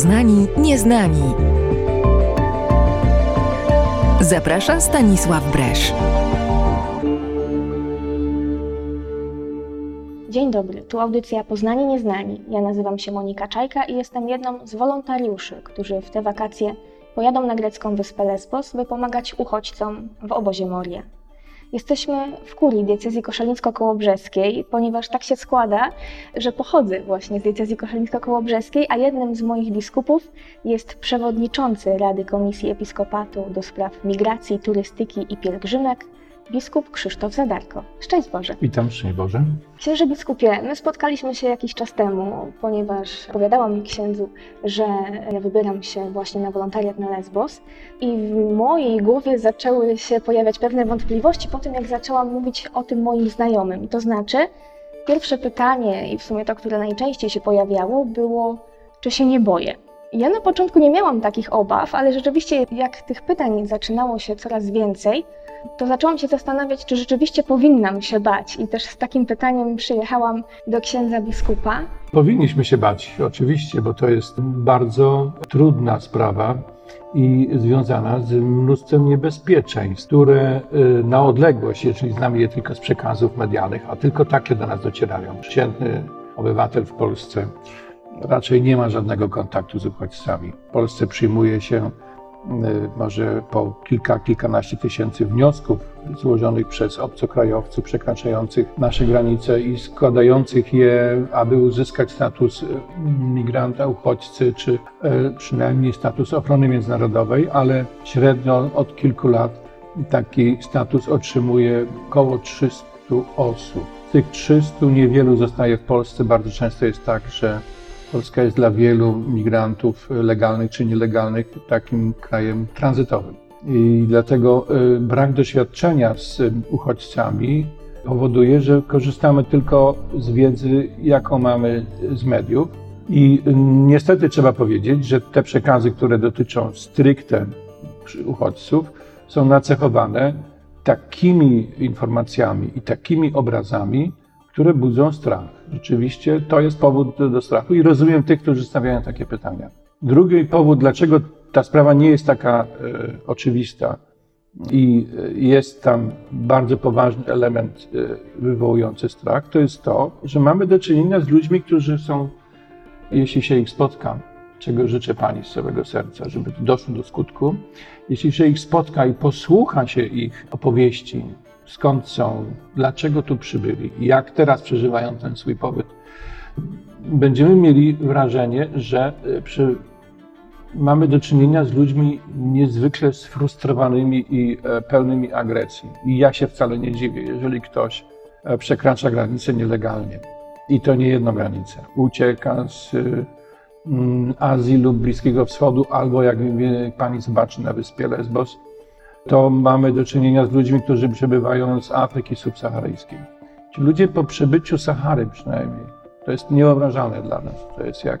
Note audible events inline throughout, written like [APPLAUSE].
Poznani Nieznani. Zaprasza Stanisław Bresz. Dzień dobry, tu audycja Poznanie Nieznani. Ja nazywam się Monika Czajka i jestem jedną z wolontariuszy, którzy w te wakacje pojadą na grecką wyspę Lesbos, by pomagać uchodźcom w obozie Moria. Jesteśmy w kurii diecezji koszalińsko-kołobrzeskiej, ponieważ tak się składa, że pochodzę właśnie z diecezji koszalińsko-kołobrzeskiej, a jednym z moich biskupów jest przewodniczący Rady Komisji Episkopatu do spraw migracji, turystyki i pielgrzymek, biskup Krzysztof Zadarko. Szczęść Boże. Witam, szczęść Boże. Księże biskupie, my spotkaliśmy się jakiś czas temu, ponieważ opowiadałam mi księdzu, że wybieram się właśnie na wolontariat na Lesbos i w mojej głowie zaczęły się pojawiać pewne wątpliwości po tym, jak zaczęłam mówić o tym moim znajomym. To znaczy, pierwsze pytanie i w sumie to, które najczęściej się pojawiało, było, czy się nie boję. Ja na początku nie miałam takich obaw, ale rzeczywiście jak tych pytań zaczynało się coraz więcej, to zaczęłam się zastanawiać, czy rzeczywiście powinnam się bać. I też z takim pytaniem przyjechałam do księdza biskupa. Powinniśmy się bać, oczywiście, bo to jest bardzo trudna sprawa i związana z mnóstwem niebezpieczeństw, które y, na odległość, jeżeli znamy je tylko z przekazów medialnych, a tylko takie do nas docierają. Przeciętny obywatel w Polsce raczej nie ma żadnego kontaktu z uchodźcami. W Polsce przyjmuje się może po kilka, kilkanaście tysięcy wniosków złożonych przez obcokrajowców przekraczających nasze granice i składających je, aby uzyskać status y, migranta, uchodźcy, czy y, przynajmniej status ochrony międzynarodowej, ale średnio od kilku lat taki status otrzymuje około 300 osób. Z tych 300 niewielu zostaje w Polsce. Bardzo często jest tak, że Polska jest dla wielu migrantów legalnych czy nielegalnych takim krajem tranzytowym. I dlatego y, brak doświadczenia z uchodźcami powoduje, że korzystamy tylko z wiedzy, jaką mamy z mediów. I y, niestety trzeba powiedzieć, że te przekazy, które dotyczą stricte uchodźców, są nacechowane takimi informacjami i takimi obrazami, które budzą strach. Rzeczywiście to jest powód do strachu i rozumiem tych, którzy stawiają takie pytania. Drugi powód, dlaczego ta sprawa nie jest taka e, oczywista i e, jest tam bardzo poważny element e, wywołujący strach, to jest to, że mamy do czynienia z ludźmi, którzy są, jeśli się ich spotka, czego życzę Pani z całego serca, żeby doszło do skutku, jeśli się ich spotka i posłucha się ich opowieści, skąd są, dlaczego tu przybyli, jak teraz przeżywają ten swój pobyt, będziemy mieli wrażenie, że e, przy, mamy do czynienia z ludźmi niezwykle sfrustrowanymi i e, pełnymi agresji. I ja się wcale nie dziwię, jeżeli ktoś e, przekracza granicę nielegalnie. I to nie jedną granicę. Ucieka z mm, Azji lub Bliskiego Wschodu, albo jak pani zobaczy na wyspie Lesbos, to mamy do czynienia z ludźmi, którzy przybywają z Afryki subsaharyjskiej. Ci ludzie po przebyciu Sahary przynajmniej, to jest niewyobrażalne dla nas. To jest jak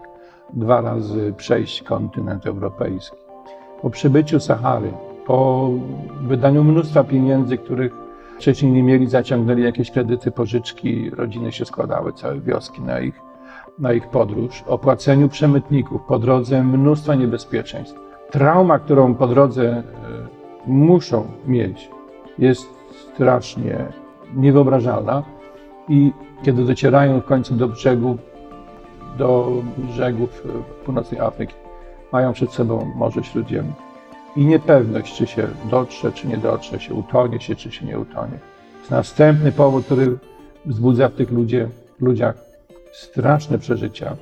dwa razy przejść kontynent europejski. Po przebyciu Sahary, po wydaniu mnóstwa pieniędzy, których wcześniej nie mieli, zaciągnęli jakieś kredyty, pożyczki, rodziny się składały, całe wioski na ich, na ich podróż, opłaceniu przemytników, po drodze mnóstwa niebezpieczeństw. Trauma, którą po drodze e, muszą mieć, jest strasznie niewyobrażalna. I kiedy docierają w końcu do brzegu, do brzegów północnej Afryki, mają przed sobą Morze Śródziemne. I niepewność, czy się dotrze, czy nie dotrze, się utonie się, czy się nie utonie. jest następny powód, który wzbudza w tych ludzie, ludziach straszne przeżycia.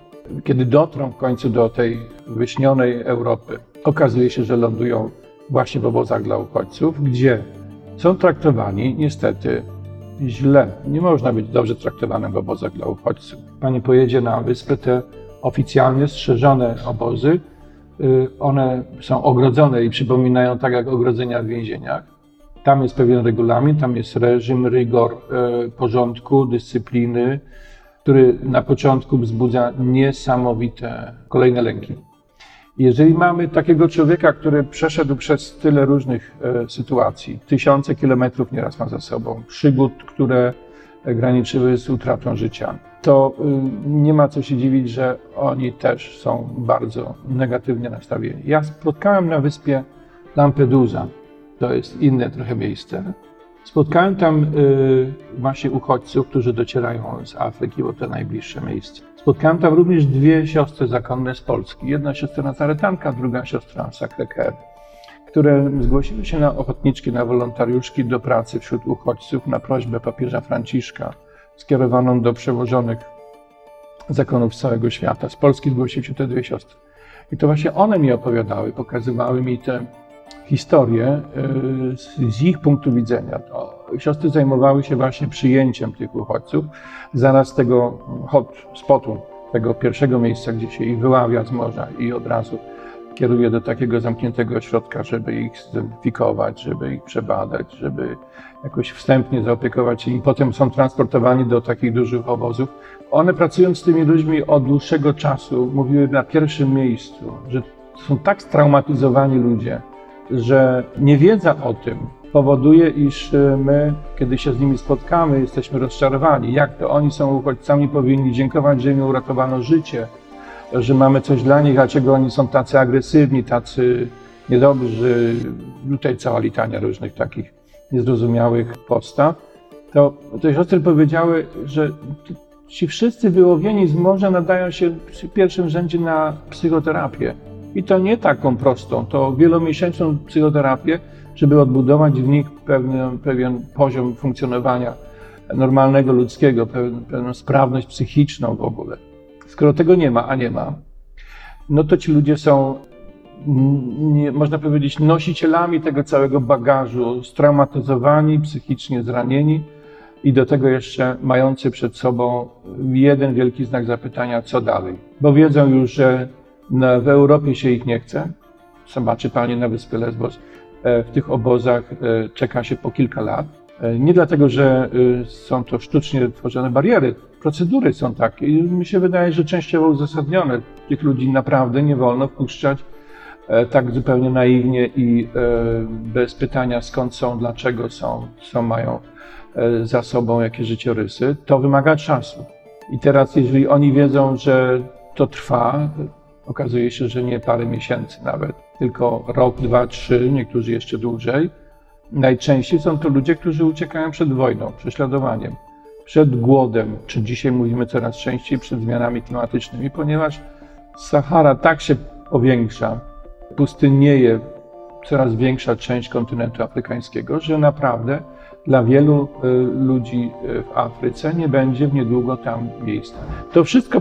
Kiedy dotrą w końcu do tej wyśnionej Europy, okazuje się, że lądują właśnie w obozach dla uchodźców, gdzie są traktowani niestety źle. Nie można być dobrze traktowanym w obozach dla uchodźców. Pani pojedzie na wyspę, te oficjalnie strzeżone obozy, y, one są ogrodzone i przypominają tak jak ogrodzenia w więzieniach. Tam jest pewien regulamin, tam jest reżim, rygor y, porządku, dyscypliny, który na początku wzbudza niesamowite kolejne lęki. Jeżeli mamy takiego człowieka, który przeszedł przez tyle różnych e, sytuacji, tysiące kilometrów nieraz ma za sobą, przygód, które graniczyły z utratą życia. To y, nie ma co się dziwić, że oni też są bardzo negatywnie nastawieni. Ja spotkałem na wyspie Lampedusa, to jest inne trochę miejsce. Spotkałem tam y, właśnie uchodźców, którzy docierają z Afryki, bo to najbliższe miejsce. Spotkałem tam również dwie siostry zakonne z Polski. Jedna siostra Nazaretanka, druga siostra Sacré-Cœur, które zgłosiły się na ochotniczki, na wolontariuszki do pracy wśród uchodźców na prośbę papieża Franciszka, skierowaną do przełożonych zakonów z całego świata. Z Polski zgłosiły się te dwie siostry. I to właśnie one mi opowiadały, pokazywały mi te historię y, z, z ich punktu widzenia. Siostry zajmowały się właśnie przyjęciem tych uchodźców. Zaraz tego hot spotu, tego pierwszego miejsca, gdzie się ich wyławia z morza i od razu kieruje do takiego zamkniętego ośrodka, żeby ich zidentyfikować, żeby ich przebadać, żeby jakoś wstępnie zaopiekować się im. Potem są transportowani do takich dużych obozów. One pracując z tymi ludźmi od dłuższego czasu mówiły na pierwszym miejscu, że są tak straumatyzowani ludzie, że niewiedza o tym powoduje, iż e, my, kiedy się z nimi spotkamy, jesteśmy rozczarowani. Jak to oni są uchodźcami, powinni dziękować, że im uratowano życie, że mamy coś dla nich, a czego oni są tacy agresywni, tacy niedobrzy. Tutaj cała litania różnych takich niezrozumiałych postaw. To te siostry powiedziały, że ci wszyscy wyłowieni z morza nadają się w pierwszym rzędzie na psychoterapię. I to nie taką prostą, to wielomiesięczną psychoterapię, żeby odbudować w nich pewien, pewien poziom funkcjonowania normalnego ludzkiego, pewien, pewną sprawność psychiczną w ogóle. Skoro tego nie ma, a nie ma, no to ci ludzie są, nie, można powiedzieć, nosicielami tego całego bagażu, straumatyzowani, psychicznie zranieni i do tego jeszcze mający przed sobą jeden wielki znak zapytania, co dalej. Bo wiedzą już, że w Europie się ich nie chce. Zobaczy Pani na wyspie Lesbos. E, w tych obozach e, czeka się po kilka lat. E, nie dlatego, że są to sztucznie tworzone bariery, procedury są takie i mi się wydaje, że częściowo uzasadnione. Tych ludzi naprawdę nie wolno wpuszczać tak zupełnie naiwnie i bez pytania skąd są, dlaczego są, co mają za sobą, jakie życiorysy. To wymaga czasu. I teraz, jeżeli oni wiedzą, że to trwa, Okazuje się, że nie parę miesięcy nawet, tylko rok, dwa, trzy, niektórzy jeszcze dłużej. Najczęściej są to ludzie, którzy uciekają przed wojną, prześladowaniem, przed głodem, czy dzisiaj mówimy coraz częściej przed zmianami klimatycznymi, ponieważ Sahara tak się powiększa, pustynieje coraz większa część kontynentu afrykańskiego, że naprawdę dla wielu y, ludzi y, w Afryce nie będzie w niedługo tam miejsca. To wszystko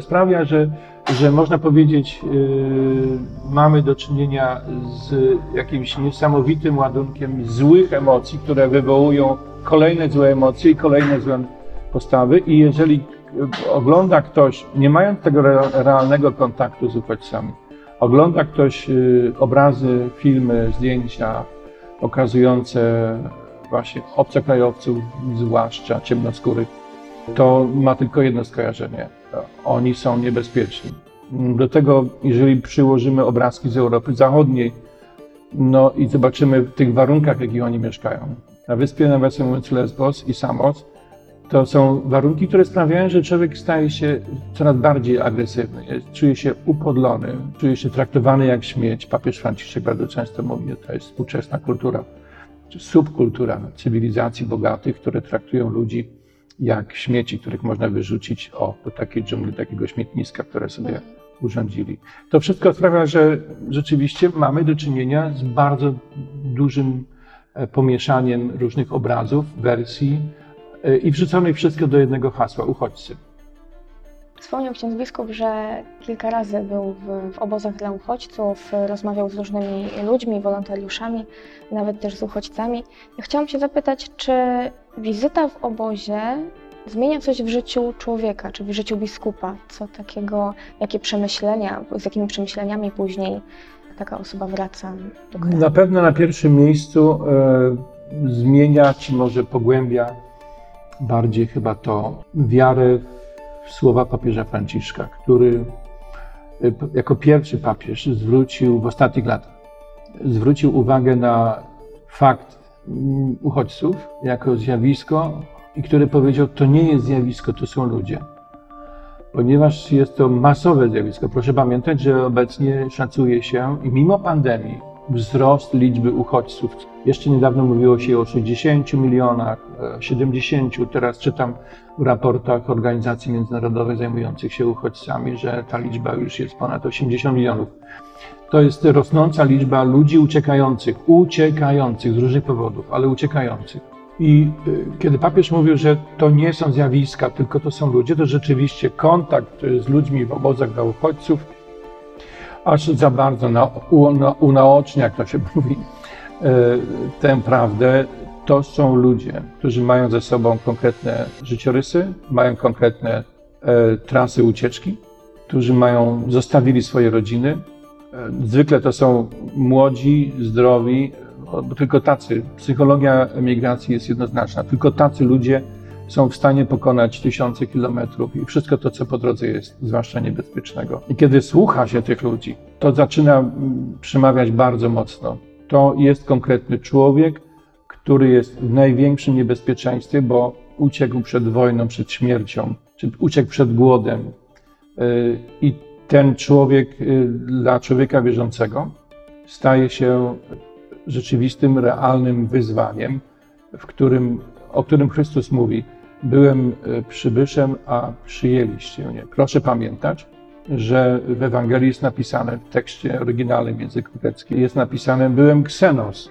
sprawia, że, że można powiedzieć, y, mamy do czynienia z jakimś niesamowitym ładunkiem złych emocji, które wywołują kolejne złe emocje i kolejne złe postawy. I jeżeli ogląda ktoś, nie mając tego realnego kontaktu z uchodźcami, ogląda ktoś obrazy, filmy, zdjęcia pokazujące właśnie obcokrajowców, zwłaszcza ciemnoskórych, to ma tylko jedno skojarzenie. Oni są niebezpieczni. Do tego, jeżeli przyłożymy obrazki z Europy Zachodniej, no i zobaczymy w tych warunkach, w jakich oni mieszkają. Na wyspie, nawiasem mówiąc, Lesbos i Samos, to są warunki, które sprawiają, że człowiek staje się coraz bardziej agresywny, czuje się upodlony, czuje się traktowany jak śmieć. Papież Franciszek bardzo często mówi, że to jest współczesna kultura subkultura cywilizacji bogatych, które traktują ludzi jak śmieci, których można wyrzucić o, do takiej dżungli, takiego śmietniska, które sobie urządzili. To wszystko sprawia, że rzeczywiście mamy do czynienia z bardzo dużym e, pomieszaniem różnych obrazów, wersji e, i wrzuconych wszystko do jednego hasła uchodźcy. Wspomniał ksiądz biskup, że kilka razy był w, w, obozach dla uchodźców, rozmawiał z różnymi ludźmi, wolontariuszami, nawet też z uchodźcami. Ja chciałam się zapytać, czy wizyta w obozie zmienia coś w życiu człowieka, czy w życiu biskupa? Co takiego, jakie przemyślenia, z jakimi przemyśleniami później taka osoba wraca do kraju? Na pewno na pierwszym miejscu e, zmienia, czy może pogłębia bardziej chyba to wiarę słowa papieża Franciszka, który y, jako pierwszy papież zwrócił w ostatnich latach zwrócił uwagę na fakt mm, uchodźców jako zjawisko i który powiedział: To nie jest zjawisko, to są ludzie. Ponieważ jest to masowe zjawisko. Proszę pamiętać, że obecnie szacuje się, i mimo pandemii, wzrost liczby uchodźców. Jeszcze niedawno mówiło się o 60 milionach, 70. Teraz czytam w raportach organizacji międzynarodowych zajmujących się uchodźcami, że ta liczba już jest ponad 80 milionów. To jest rosnąca liczba ludzi uciekających, uciekających z różnych powodów, ale uciekających. I y, kiedy papież mówił, że to nie są zjawiska, tylko to są ludzie, to rzeczywiście kontakt z ludźmi w obozach dla uchodźców aż za bardzo na, unaocznia, jak to się [LAUGHS] mówi, y, tę prawdę. To są ludzie, którzy mają ze sobą konkretne życiorysy, mają konkretne e, trasy ucieczki, którzy mają, zostawili swoje rodziny. E, zwykle to są młodzi, zdrowi, bo tylko tacy, psychologia emigracji jest jednoznaczna, tylko tacy ludzie są w stanie pokonać tysiące kilometrów i wszystko to, co po drodze jest, zwłaszcza niebezpiecznego. I kiedy słucha się tych ludzi, to zaczyna mm, przemawiać bardzo mocno. To jest konkretny człowiek, który jest w największym niebezpieczeństwie, bo uciekł przed wojną, przed śmiercią, czy uciekł przed głodem. Y, I ten człowiek y, dla człowieka wierzącego staje się rzeczywistym, realnym wyzwaniem, w którym, o którym Chrystus mówi: Byłem e, przybyszem, a przyjęliście mnie. Proszę pamiętać, że w Ewangelii jest napisane, w tekście oryginalnym języku greckim, jest napisane: Byłem ksenos,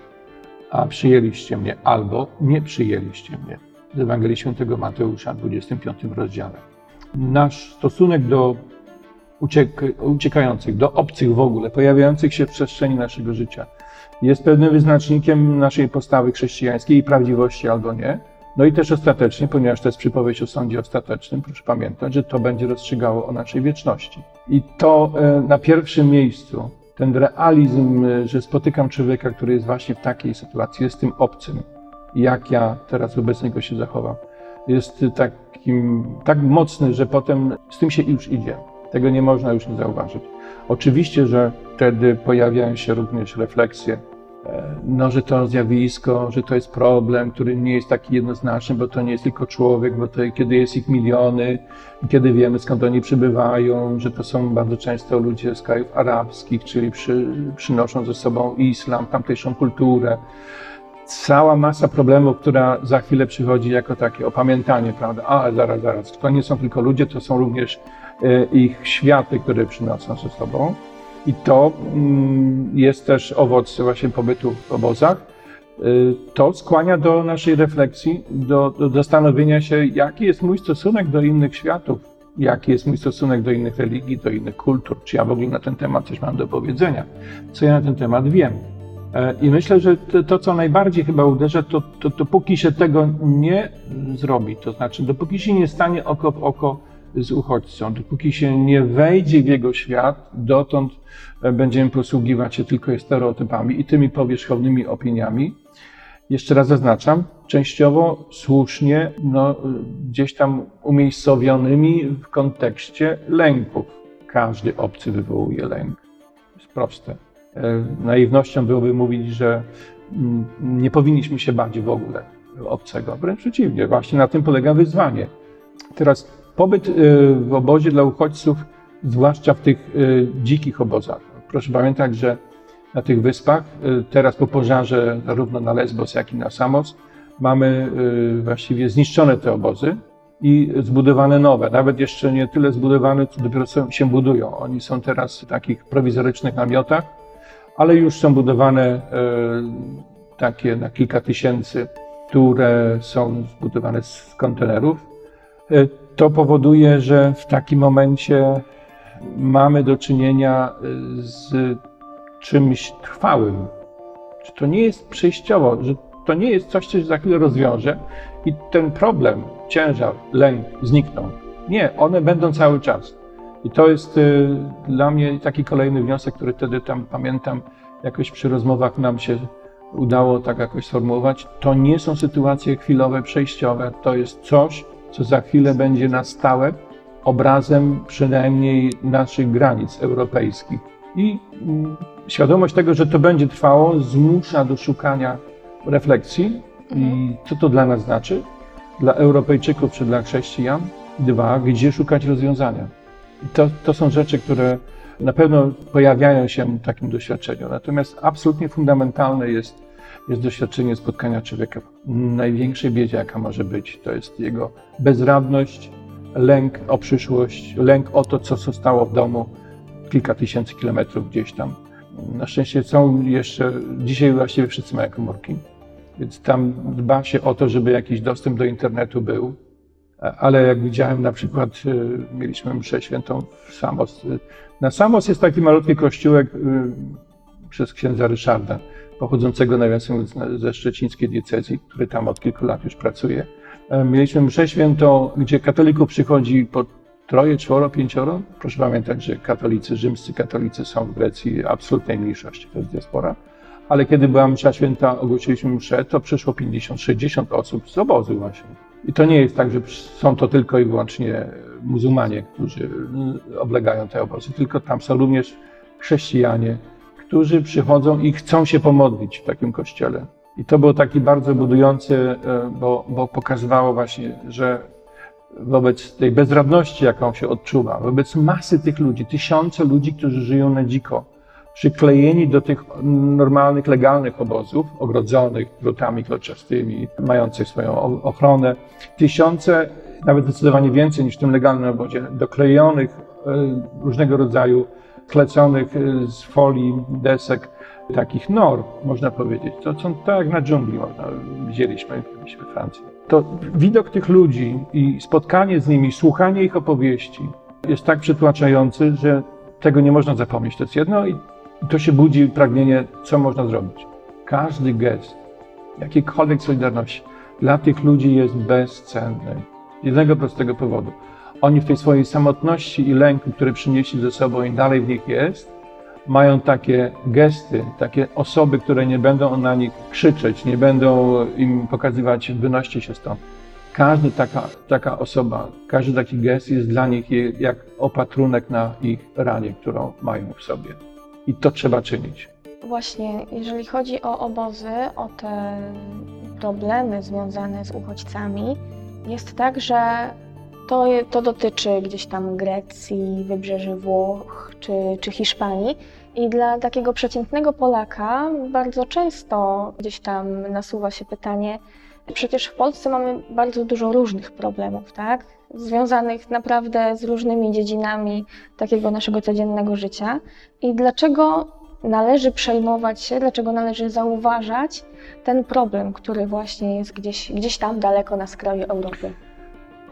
a przyjęliście mnie, albo nie przyjęliście mnie. Z Ewangelii Świętego Mateusza, 25 rozdziale. Nasz stosunek do uciek uciekających, do obcych w ogóle, pojawiających się w przestrzeni naszego życia, jest pewnym wyznacznikiem naszej postawy chrześcijańskiej i prawdziwości albo nie. No i też ostatecznie, ponieważ to jest przypowieść o sądzie ostatecznym, proszę pamiętać, że to będzie rozstrzygało o naszej wieczności. I to e, na pierwszym miejscu, ten realizm, e, że spotykam człowieka, który jest właśnie w takiej sytuacji, jest tym obcym, jak ja teraz wobec niego się zachowam, jest takim, tak mocny, że potem z tym się już idzie. Tego nie można już nie zauważyć. Oczywiście, że wtedy pojawiają się również refleksje, no, że to zjawisko, że to jest problem, który nie jest taki jednoznaczny, bo to nie jest tylko człowiek, bo to kiedy jest ich miliony, kiedy wiemy skąd oni przybywają, że to są bardzo często ludzie z krajów arabskich, czyli przy, przynoszą ze sobą islam, tamtejszą kulturę. Cała masa problemów, która za chwilę przychodzi jako takie opamiętanie, prawda? A, zaraz, zaraz, to nie są tylko ludzie, to są również E, ich światy, które przynoszą ze sobą. I to mm, jest też owoc właśnie pobytu w obozach. E, to skłania do naszej refleksji, do, do zastanowienia się, jaki jest mój stosunek do innych światów, jaki jest mój stosunek do innych religii, do innych kultur, czy ja w ogóle na ten temat coś mam do powiedzenia, co ja na ten temat wiem. E, I myślę, że to, to co najbardziej chyba uderza, to, to dopóki się tego nie zrobi, to znaczy dopóki się nie stanie oko w oko z uchodźcą. Dopóki się nie wejdzie w jego świat, dotąd e, będziemy posługiwać się tylko stereotypami i tymi powierzchownymi opiniami. Jeszcze raz zaznaczam, częściowo słusznie, no, gdzieś tam umiejscowionymi w kontekście lęków. Każdy obcy wywołuje lęk. Jest proste. E, naiwnością byłoby mówić, że mm, nie powinniśmy się bać w ogóle obcego. Wręcz przeciwnie, właśnie na tym polega wyzwanie. Teraz Pobyt y, w obozie dla uchodźców, zwłaszcza w tych y, dzikich obozach. Proszę pamiętać, że na tych wyspach, y, teraz po pożarze zarówno na Lesbos, jak i na Samos, mamy właściwie zniszczone te obozy i zbudowane nowe. Nawet jeszcze nie tyle zbudowane, co dopiero się budują. Oni są teraz w takich prowizorycznych namiotach, ale już są budowane takie na kilka tysięcy, które są zbudowane z kontenerów to powoduje, że w takim momencie mamy do czynienia y, z czymś trwałym. Czy to nie jest przejściowo, że to nie jest coś, co się za chwilę rozwiąże i ten problem, ciężar, lęk znikną. Nie, one będą cały czas. I to jest y, dla mnie taki kolejny wniosek, który wtedy tam pamiętam, jakoś przy rozmowach nam się udało tak jakoś sformułować. To nie są sytuacje chwilowe, przejściowe, to jest coś, co za chwilę będzie na stałe obrazem przynajmniej naszych granic europejskich. I mm, świadomość tego, że to będzie trwało, zmusza do szukania refleksji. I mhm. co to dla nas znaczy? dla Europejczyków czy dla chrześcijan. Dwa, gdzie szukać rozwiązania. I to, to są rzeczy, które na pewno pojawiają się w takim doświadczeniu. Natomiast absolutnie fundamentalne jest, jest doświadczenie spotkania człowieka w największej biedzie, jaka może być. To jest jego bezradność, lęk o przyszłość, lęk o to, co zostało w domu kilka tysięcy kilometrów gdzieś tam. Na szczęście są jeszcze, dzisiaj właściwie wszyscy mają komórki, więc tam dba się o to, żeby jakiś dostęp do internetu był. Ale jak widziałem na przykład, y, mieliśmy mszę świętą w Samos. Na Samos jest taki malutki kościółek y, przez księdza Ryszarda, pochodzącego nawiasem ze szczecińskiej diecezji, który tam od kilku lat już pracuje. E, mieliśmy mszę świętą, gdzie katolików przychodzi po troje, czworo, pięcioro. Proszę pamiętać, że katolicy, rzymscy katolicy są w Grecji absolutnej mniejszości, to jest diaspora. Ale kiedy była msza święta, ogłosiliśmy mszę, to przyszło 50-60 osób z obozu właśnie. I to nie jest tak, że są to tylko i wyłącznie muzułmanie, którzy oblegają te obozy, tylko tam są również chrześcijanie, którzy przychodzą i chcą się pomodlić w takim kościele. I to było taki bardzo budujący, e, bo, bo pokazywało właśnie, że wobec tej bezradności, jaką się odczuwa, wobec masy tych ludzi, tysiące ludzi, którzy żyją na dziko, przyklejeni do tych normalnych, legalnych obozów, ogrodzonych drutami kolczastymi, mających swoją ochronę, tysiące, nawet zdecydowanie więcej niż w tym legalnym obozie, doklejonych e, różnego rodzaju, kleconych e, z folii, desek, takich nor, można powiedzieć. To są tak jak na dżungli, można, widzieliśmy, byliśmy w Francji. To widok tych ludzi i spotkanie z nimi, słuchanie ich opowieści jest tak przytłaczający, że tego nie można zapomnieć. To jest jedno i to się budzi pragnienie, co można zrobić. Każdy gest, jakiejkolwiek solidarności dla tych ludzi jest bezcenny. Z jednego prostego powodu. Oni w tej swojej samotności i lęku, które przynieśli ze sobą i dalej w nich jest, mają takie gesty, takie osoby, które nie będą na nich krzyczeć, nie będą im pokazywać, wynoście się stąd. Każda taka, taka osoba, każdy taki gest jest dla nich jak opatrunek na ich ranie, którą mają w sobie. I to trzeba czynić. Właśnie, jeżeli chodzi o obozy, o te problemy związane z uchodźcami, jest tak, że to, to dotyczy gdzieś tam Grecji, wybrzeży Włoch czy, czy Hiszpanii. I dla takiego przeciętnego Polaka bardzo często gdzieś tam nasuwa się pytanie, przecież w Polsce mamy bardzo dużo różnych problemów, tak? Związanych naprawdę z różnymi dziedzinami takiego naszego codziennego życia. I dlaczego należy przejmować się, dlaczego należy zauważać ten problem, który właśnie jest gdzieś, gdzieś tam daleko na skraju Europy?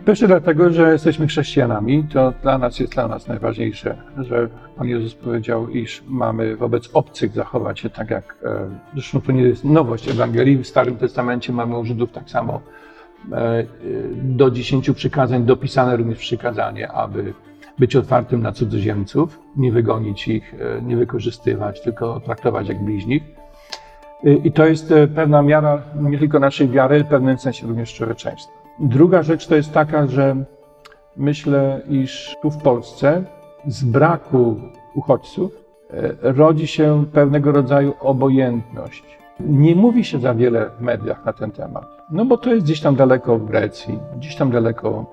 Pierwsze dlatego, że jesteśmy chrześcijanami, to dla nas jest dla nas najważniejsze, że Pan Jezus powiedział, iż mamy wobec obcych zachować się tak jak, e, zresztą to nie jest nowość Ewangelii, w Starym Testamencie mamy u Żydów tak samo e, do dziesięciu przykazań dopisane również przykazanie, aby być otwartym na cudzoziemców, nie wygonić ich, e, nie wykorzystywać, tylko traktować jak bliźnich. I to jest pewna miara nie tylko naszej wiary, w pewnym sensie również człowieczeństwa. Druga rzecz to jest taka, że myślę, iż tu w Polsce z braku uchodźców e, rodzi się pewnego rodzaju obojętność. Nie mówi się za wiele w mediach na ten temat, no bo to jest gdzieś tam daleko w Grecji, gdzieś tam daleko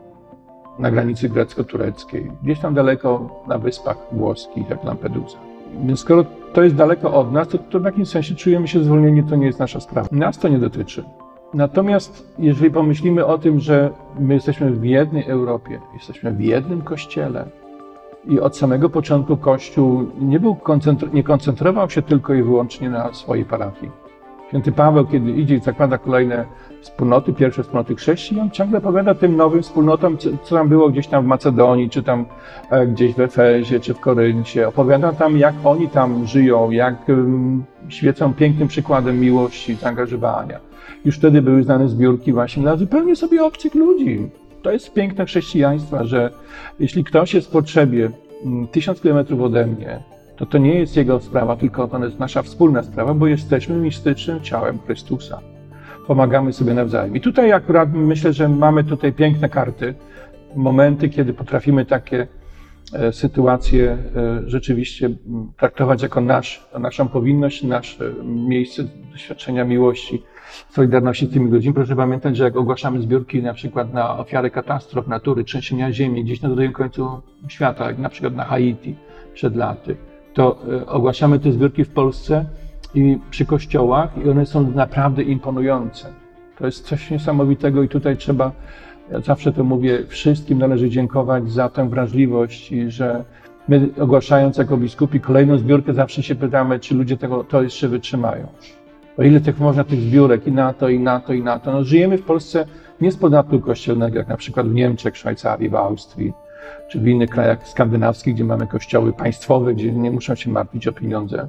na granicy grecko-tureckiej, gdzieś tam daleko na wyspach włoskich, jak Lampedusa. Więc skoro to jest daleko od nas, to, to w jakimś sensie czujemy się zwolnieni, to nie jest nasza sprawa. Nas to nie dotyczy. Natomiast jeżeli pomyślimy o tym, że my jesteśmy w jednej Europie, jesteśmy w jednym kościele i od samego początku Kościół nie, był nie koncentrował się tylko i wyłącznie na swojej parafii. Święty Paweł, kiedy idzie i zakłada kolejne wspólnoty, pierwsze wspólnoty chrześcijan, ciągle opowiada tym nowym wspólnotom, co, tam było gdzieś tam w Macedonii, czy tam e, gdzieś w Efezie, czy w Koryncie. Opowiada tam, jak oni tam żyją, jak świecą pięknym przykładem miłości, zaangażowania. Już wtedy były znane zbiórki właśnie dla zupełnie sobie obcych ludzi. To jest piękne chrześcijaństwa, że jeśli ktoś jest w potrzebie mm, tysiąc kilometrów ode mnie, to to nie jest jego sprawa, tylko to jest nasza wspólna sprawa, bo jesteśmy mistycznym ciałem Chrystusa. Pomagamy sobie nawzajem. I tutaj akurat myślę, że mamy tutaj piękne karty, momenty, kiedy potrafimy takie sytuację e, rzeczywiście traktować jako nasz, naszą powinność, nasze miejsce doświadczenia miłości, solidarności z tymi ludźmi. Proszę pamiętać, że jak ogłaszamy zbiórki na przykład na ofiary katastrof natury, trzęsienia ziemi, gdzieś na drugim końcu świata, jak na przykład na Haiti przed laty, to ogłaszamy te zbiórki w Polsce i przy kościołach i one są naprawdę imponujące. To jest coś niesamowitego i tutaj trzeba, ja zawsze to mówię, wszystkim należy dziękować za tę wrażliwość i że my ogłaszając jako biskupi kolejną zbiórkę zawsze się pytamy, czy ludzie tego to jeszcze wytrzymają. O ile tych można tych zbiórek i na to, i na to, i na to. No, żyjemy w Polsce nie z podatku kościelnego, jak na przykład w Niemczech, Szwajcarii, w Austrii, czy w innych krajach skandynawskich, gdzie mamy kościoły państwowe, gdzie nie muszą się martwić o pieniądze,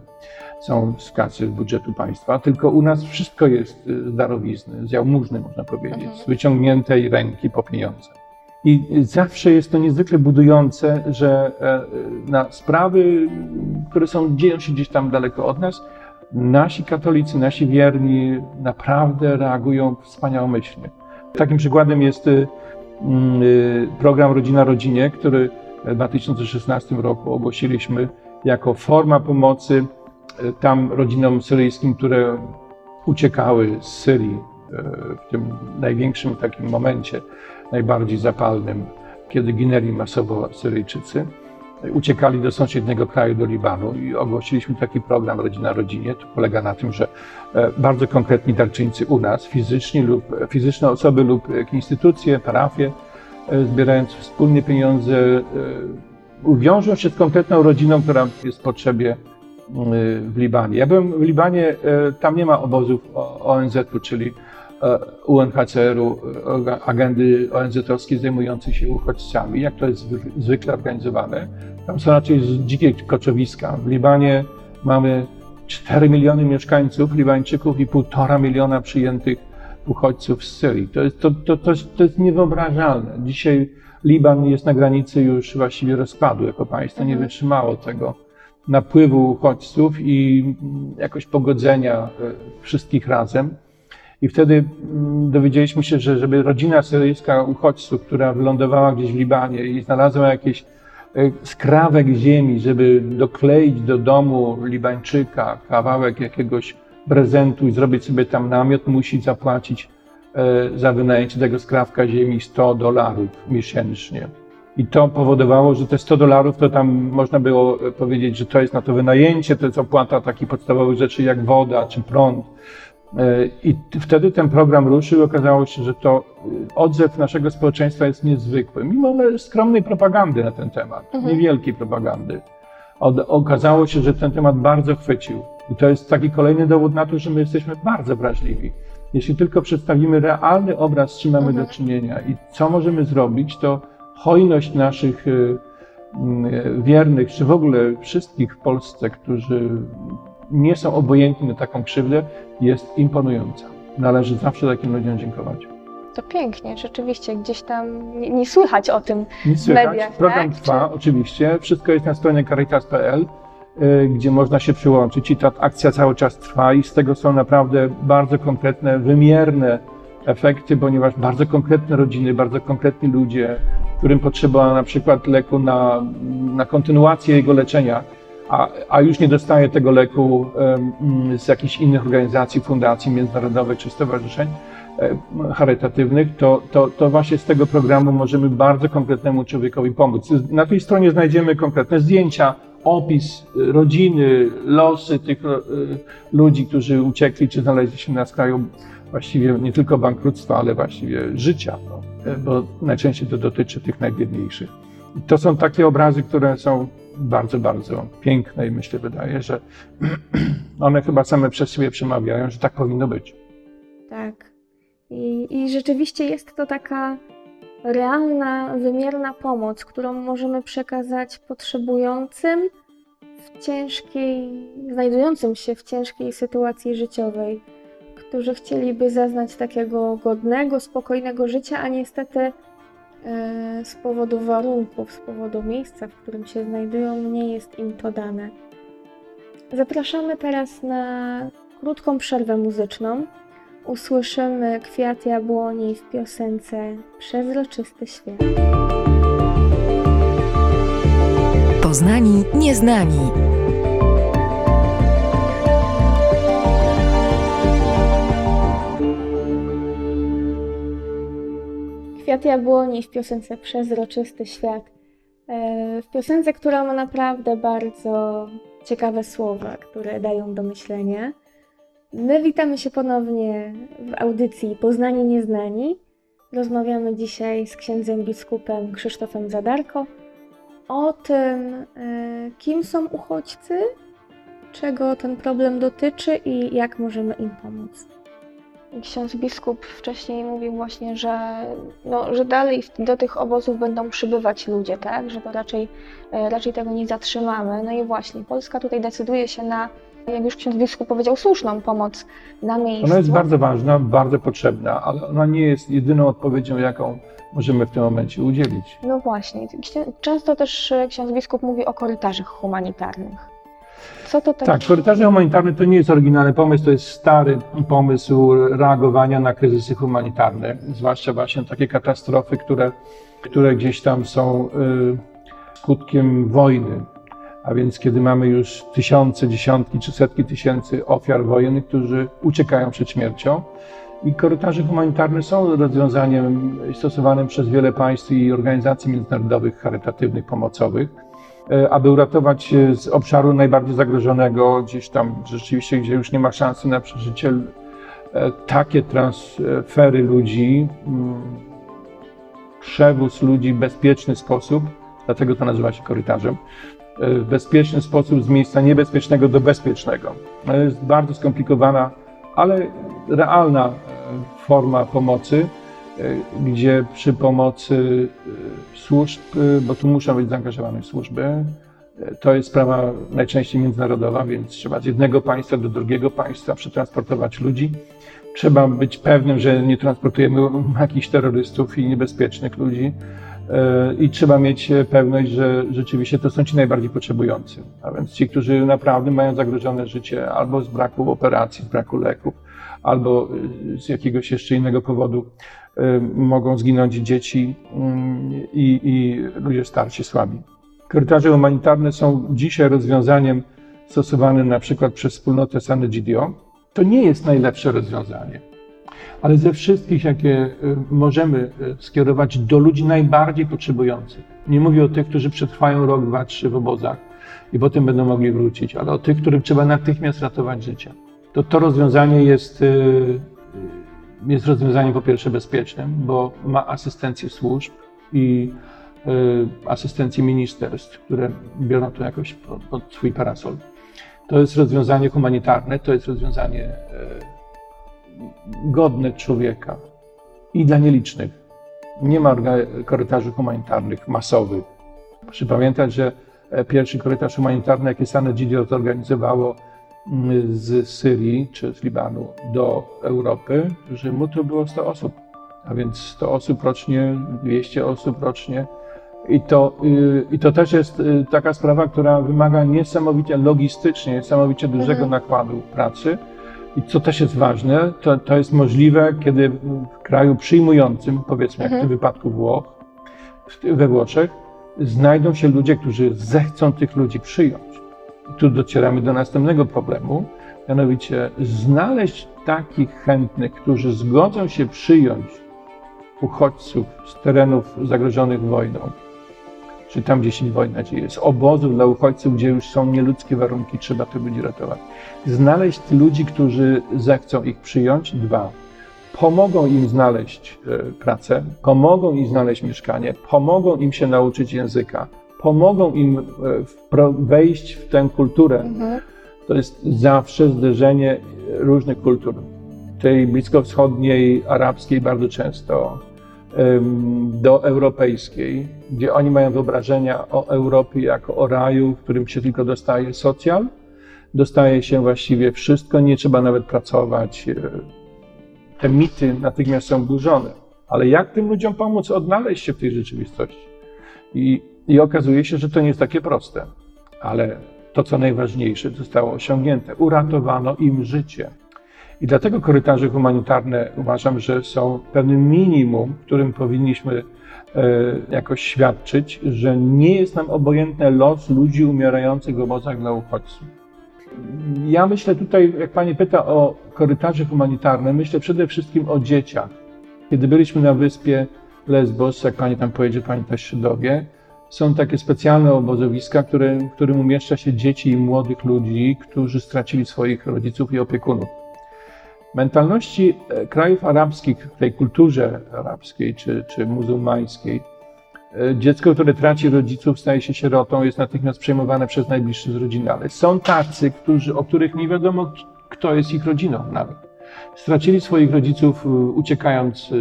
są z kasy budżetu państwa, tylko u nas wszystko jest y, z darowizny, z jałmużny można powiedzieć, mhm. z wyciągniętej ręki po pieniądze. I zawsze jest to niezwykle budujące, że e, na sprawy, które są, dzieją się gdzieś tam daleko od nas, nasi katolicy, nasi wierni naprawdę reagują wspaniałomyślnie. Takim przykładem jest y, Mm, y, program Rodzina Rodzinie, który w 2016 roku ogłosiliśmy jako forma pomocy y, tam rodzinom syryjskim, które uciekały z Syrii y, w tym największym takim momencie, najbardziej zapalnym, kiedy ginęli masowo Syryjczycy. Uciekali do sąsiedniego kraju, do Libanu i ogłosiliśmy taki program Rodzina Rodzinie. To polega na tym, że bardzo konkretni darczyńcy u nas, fizyczni lub fizyczne osoby lub instytucje, parafie, zbierając wspólnie pieniądze, wiążą się z konkretną rodziną, która jest w potrzebie w Libanie. Ja byłem w Libanie, tam nie ma obozów ONZ-u, czyli E, UNHCR-u, agendy ONZ-owskiej zajmującej się uchodźcami, jak to jest zwykle organizowane. Tam są raczej dzikie koczowiska. W Libanie mamy 4 miliony mieszkańców, Libańczyków i 1,5 miliona przyjętych uchodźców z Syrii. To jest, to, to, to, to jest niewyobrażalne. Dzisiaj Liban jest na granicy już właściwie rozpadu jako państwo, nie mhm. wytrzymało tego napływu uchodźców i jakoś pogodzenia e, wszystkich razem. I wtedy mm, dowiedzieliśmy się, że żeby rodzina syryjska uchodźców, która wylądowała gdzieś w Libanie i znalazła jakiś e, skrawek ziemi, żeby dokleić do domu Libańczyka kawałek jakiegoś prezentu i zrobić sobie tam namiot, musi zapłacić e, za wynajęcie tego skrawka ziemi 100 dolarów miesięcznie. I to powodowało, że te 100 dolarów to tam można było powiedzieć, że to jest na to wynajęcie, to jest opłata takich podstawowych rzeczy jak woda czy prąd. E, I wtedy ten program ruszył i okazało się, że to e, odzew naszego społeczeństwa jest niezwykły, mimo skromnej propagandy na ten temat, mhm. niewielkiej propagandy. Okazało się, że ten temat bardzo chwycił. I to jest taki kolejny dowód na to, że my jesteśmy bardzo wrażliwi. Jeśli tylko przedstawimy realny obraz, z czym mamy mhm. do czynienia i co możemy zrobić, to hojność naszych e, wiernych, czy w ogóle wszystkich w Polsce, którzy nie są obojętni na taką krzywdę, jest imponująca. Należy zawsze takim ludziom dziękować. To pięknie, rzeczywiście, gdzieś tam nie, nie słychać o tym nie w słychać. mediach. Program tak? trwa, Czy... oczywiście. Wszystko jest na stronie caritas.pl, y, gdzie można się przyłączyć i ta akcja cały czas trwa i z tego są naprawdę bardzo konkretne, wymierne efekty, ponieważ bardzo konkretne rodziny, bardzo konkretni ludzie, którym potrzeba na przykład leku na, na kontynuację jego leczenia, a, a już nie dostaje tego leku z jakichś innych organizacji, fundacji międzynarodowych czy stowarzyszeń charytatywnych, to, to, to właśnie z tego programu możemy bardzo konkretnemu człowiekowi pomóc. Na tej stronie znajdziemy konkretne zdjęcia, opis rodziny, losy tych e, ludzi, którzy uciekli czy znaleźli się na skraju właściwie nie tylko bankructwa, ale właściwie życia, no, bo najczęściej to dotyczy tych najbiedniejszych. To są takie obrazy, które są bardzo, bardzo piękne i myślę, wydaje, że [CLEARS THROAT] one chyba same przez siebie przemawiają, że tak powinno być. Tak. I, I rzeczywiście jest to taka realna, wymierna pomoc, którą możemy przekazać potrzebującym w ciężkiej, znajdującym się w ciężkiej sytuacji życiowej, którzy chcieliby zaznać takiego godnego, spokojnego życia, a niestety E, z powodu warunków, z powodu miejsca, w którym się znajdują, nie jest im to dane. Zapraszamy teraz na krótką przerwę muzyczną. Usłyszymy kwiat jabłoni w piosence Przezroczysty świat. Poznani Nieznani. Kwiat jabłoni w piosence Przezroczysty świat. E, W piosence, która ma naprawdę bardzo ciekawe słowa, które dają do myślenia. My witamy się ponownie w audycji Poznani Nieznani. Rozmawiamy dzisiaj z księdzem biskupem Krzysztofem Zadarko o tym, e, kim są uchodźcy, czego ten problem dotyczy i jak możemy im pomóc. Ksiądz biskup wcześniej mówił właśnie, że, no, że dalej do tych obozów będą przybywać ludzie, tak? Że to raczej, e, raczej tego nie zatrzymamy. No i właśnie, Polska tutaj decyduje się na, jak już ksiądz biskup powiedział, słuszną pomoc na miejscu. Ona jest bardzo ważna, bardzo potrzebna, ale ona nie jest jedyną odpowiedzią, jaką możemy w tym momencie udzielić. No właśnie. Często też e, ksiądz biskup mówi o korytarzach humanitarnych. Co to Tak, korytarze humanitarne to nie jest oryginalny pomysł, to jest stary pomysł reagowania na kryzysy humanitarne, zwłaszcza właśnie takie katastrofy, które, które gdzieś tam są y, skutkiem wojny. A więc kiedy mamy już tysiące, dziesiątki czy setki tysięcy ofiar wojennych, którzy uciekają przed śmiercią. I korytarze humanitarne są rozwiązaniem stosowanym przez wiele państw i organizacji międzynarodowych, charytatywnych, pomocowych aby uratować e, z obszaru najbardziej zagrożonego, gdzieś tam rzeczywiście, gdzie już nie ma szansy na przeżycie, e, takie transfery ludzi, mm, przewóz ludzi w bezpieczny sposób, dlatego to nazywa się korytarzem, e, w bezpieczny sposób z miejsca niebezpiecznego do bezpiecznego. To jest bardzo skomplikowana, ale realna e, forma pomocy, e, gdzie przy pomocy e, służb, e, bo tu muszą być zaangażowane służby, e, to jest sprawa najczęściej międzynarodowa, więc trzeba z jednego państwa do drugiego państwa przetransportować ludzi. Trzeba być pewnym, że nie transportujemy [LAUGHS] jakichś terrorystów i niebezpiecznych ludzi. E, I trzeba mieć pewność, że rzeczywiście to są ci najbardziej potrzebujący. A więc ci, którzy naprawdę mają zagrożone życie albo z braku operacji, z braku leków, albo y, z jakiegoś jeszcze innego powodu y, mogą zginąć dzieci mm, i, i ludzie starsi, słabi. Korytarze humanitarne są dzisiaj rozwiązaniem stosowanym na przykład przez wspólnotę San Egidio. To nie jest najlepsze rozwiązanie, ale ze wszystkich, jakie y, możemy y, skierować do ludzi najbardziej potrzebujących. Nie mówię o tych, którzy przetrwają rok, dwa, trzy w obozach i potem będą mogli wrócić, ale o tych, którym trzeba natychmiast ratować życie. To, to rozwiązanie jest, y, jest rozwiązaniem po pierwsze bezpiecznym, bo ma asystencję służb i y, asystencję ministerstw, które biorą to jakoś pod, pod swój parasol. To jest rozwiązanie humanitarne, to jest rozwiązanie y, godne człowieka i dla nielicznych. Nie ma korytarzy humanitarnych masowych. Proszę pamiętać, że e, pierwszy korytarz humanitarny, jaki San Egidio zorganizowało z Syrii czy z Libanu do Europy, Rzymu, to było 100 osób. A więc 100 osób rocznie, 200 osób rocznie. I to, y, I to też jest y, taka sprawa, która wymaga niesamowicie logistycznie, niesamowicie dużego Mhm. nakładu pracy. I co też jest ważne, to, to jest możliwe, kiedy w kraju przyjmującym, powiedzmy jak w tym Mhm. wypadku Włoch, we Włoszech, znajdą się ludzie, którzy zechcą tych ludzi przyjąć. I tu docieramy do następnego problemu, mianowicie znaleźć takich chętnych, którzy zgodzą się przyjąć uchodźców z terenów zagrożonych wojną, czy tam, gdzie się wojna dzieje, z obozów dla uchodźców, gdzie już są nieludzkie warunki, trzeba tych ludzi ratować. Znaleźć ludzi, którzy zechcą ich przyjąć. Dwa, pomogą im znaleźć e, pracę, pomogą im znaleźć mieszkanie, pomogą im się nauczyć języka, pomogą im e, wejść w tę kulturę. Mhm. To jest zawsze zderzenie różnych kultur. Tej bliskowschodniej, arabskiej bardzo często, do europejskiej, gdzie oni mają wyobrażenia o Europie jako o raju, w którym się tylko dostaje socjal, dostaje się właściwie wszystko, nie trzeba nawet pracować. e, Te mity natychmiast są burzone. Ale jak tym ludziom pomóc odnaleźć się w tej rzeczywistości? I, I okazuje się, że to nie jest takie proste. Ale to, co najważniejsze, zostało osiągnięte. Uratowano im życie. I dlatego korytarze humanitarne uważam, że są pewnym minimum, którym powinniśmy jakoś świadczyć, że nie jest nam obojętny los ludzi umierających w obozach dla uchodźców. Ja myślę tutaj, jak Pani pyta o korytarze humanitarne, myślę przede wszystkim o dzieciach. Kiedy byliśmy na wyspie Lesbos, jak Pani tam pojedzie, Pani też się dowie, są takie specjalne obozowiska, które, w którym umieszcza się dzieci i młodych ludzi, którzy stracili swoich rodziców i opiekunów. Mentalności e, krajów arabskich, w tej kulturze arabskiej czy, czy muzułmańskiej, e, dziecko, które traci rodziców, staje się sierotą, jest natychmiast przejmowane przez najbliższych z rodziny. Ale są tacy, którzy, o których nie wiadomo, kto jest ich rodziną nawet. Stracili swoich rodziców e, uciekając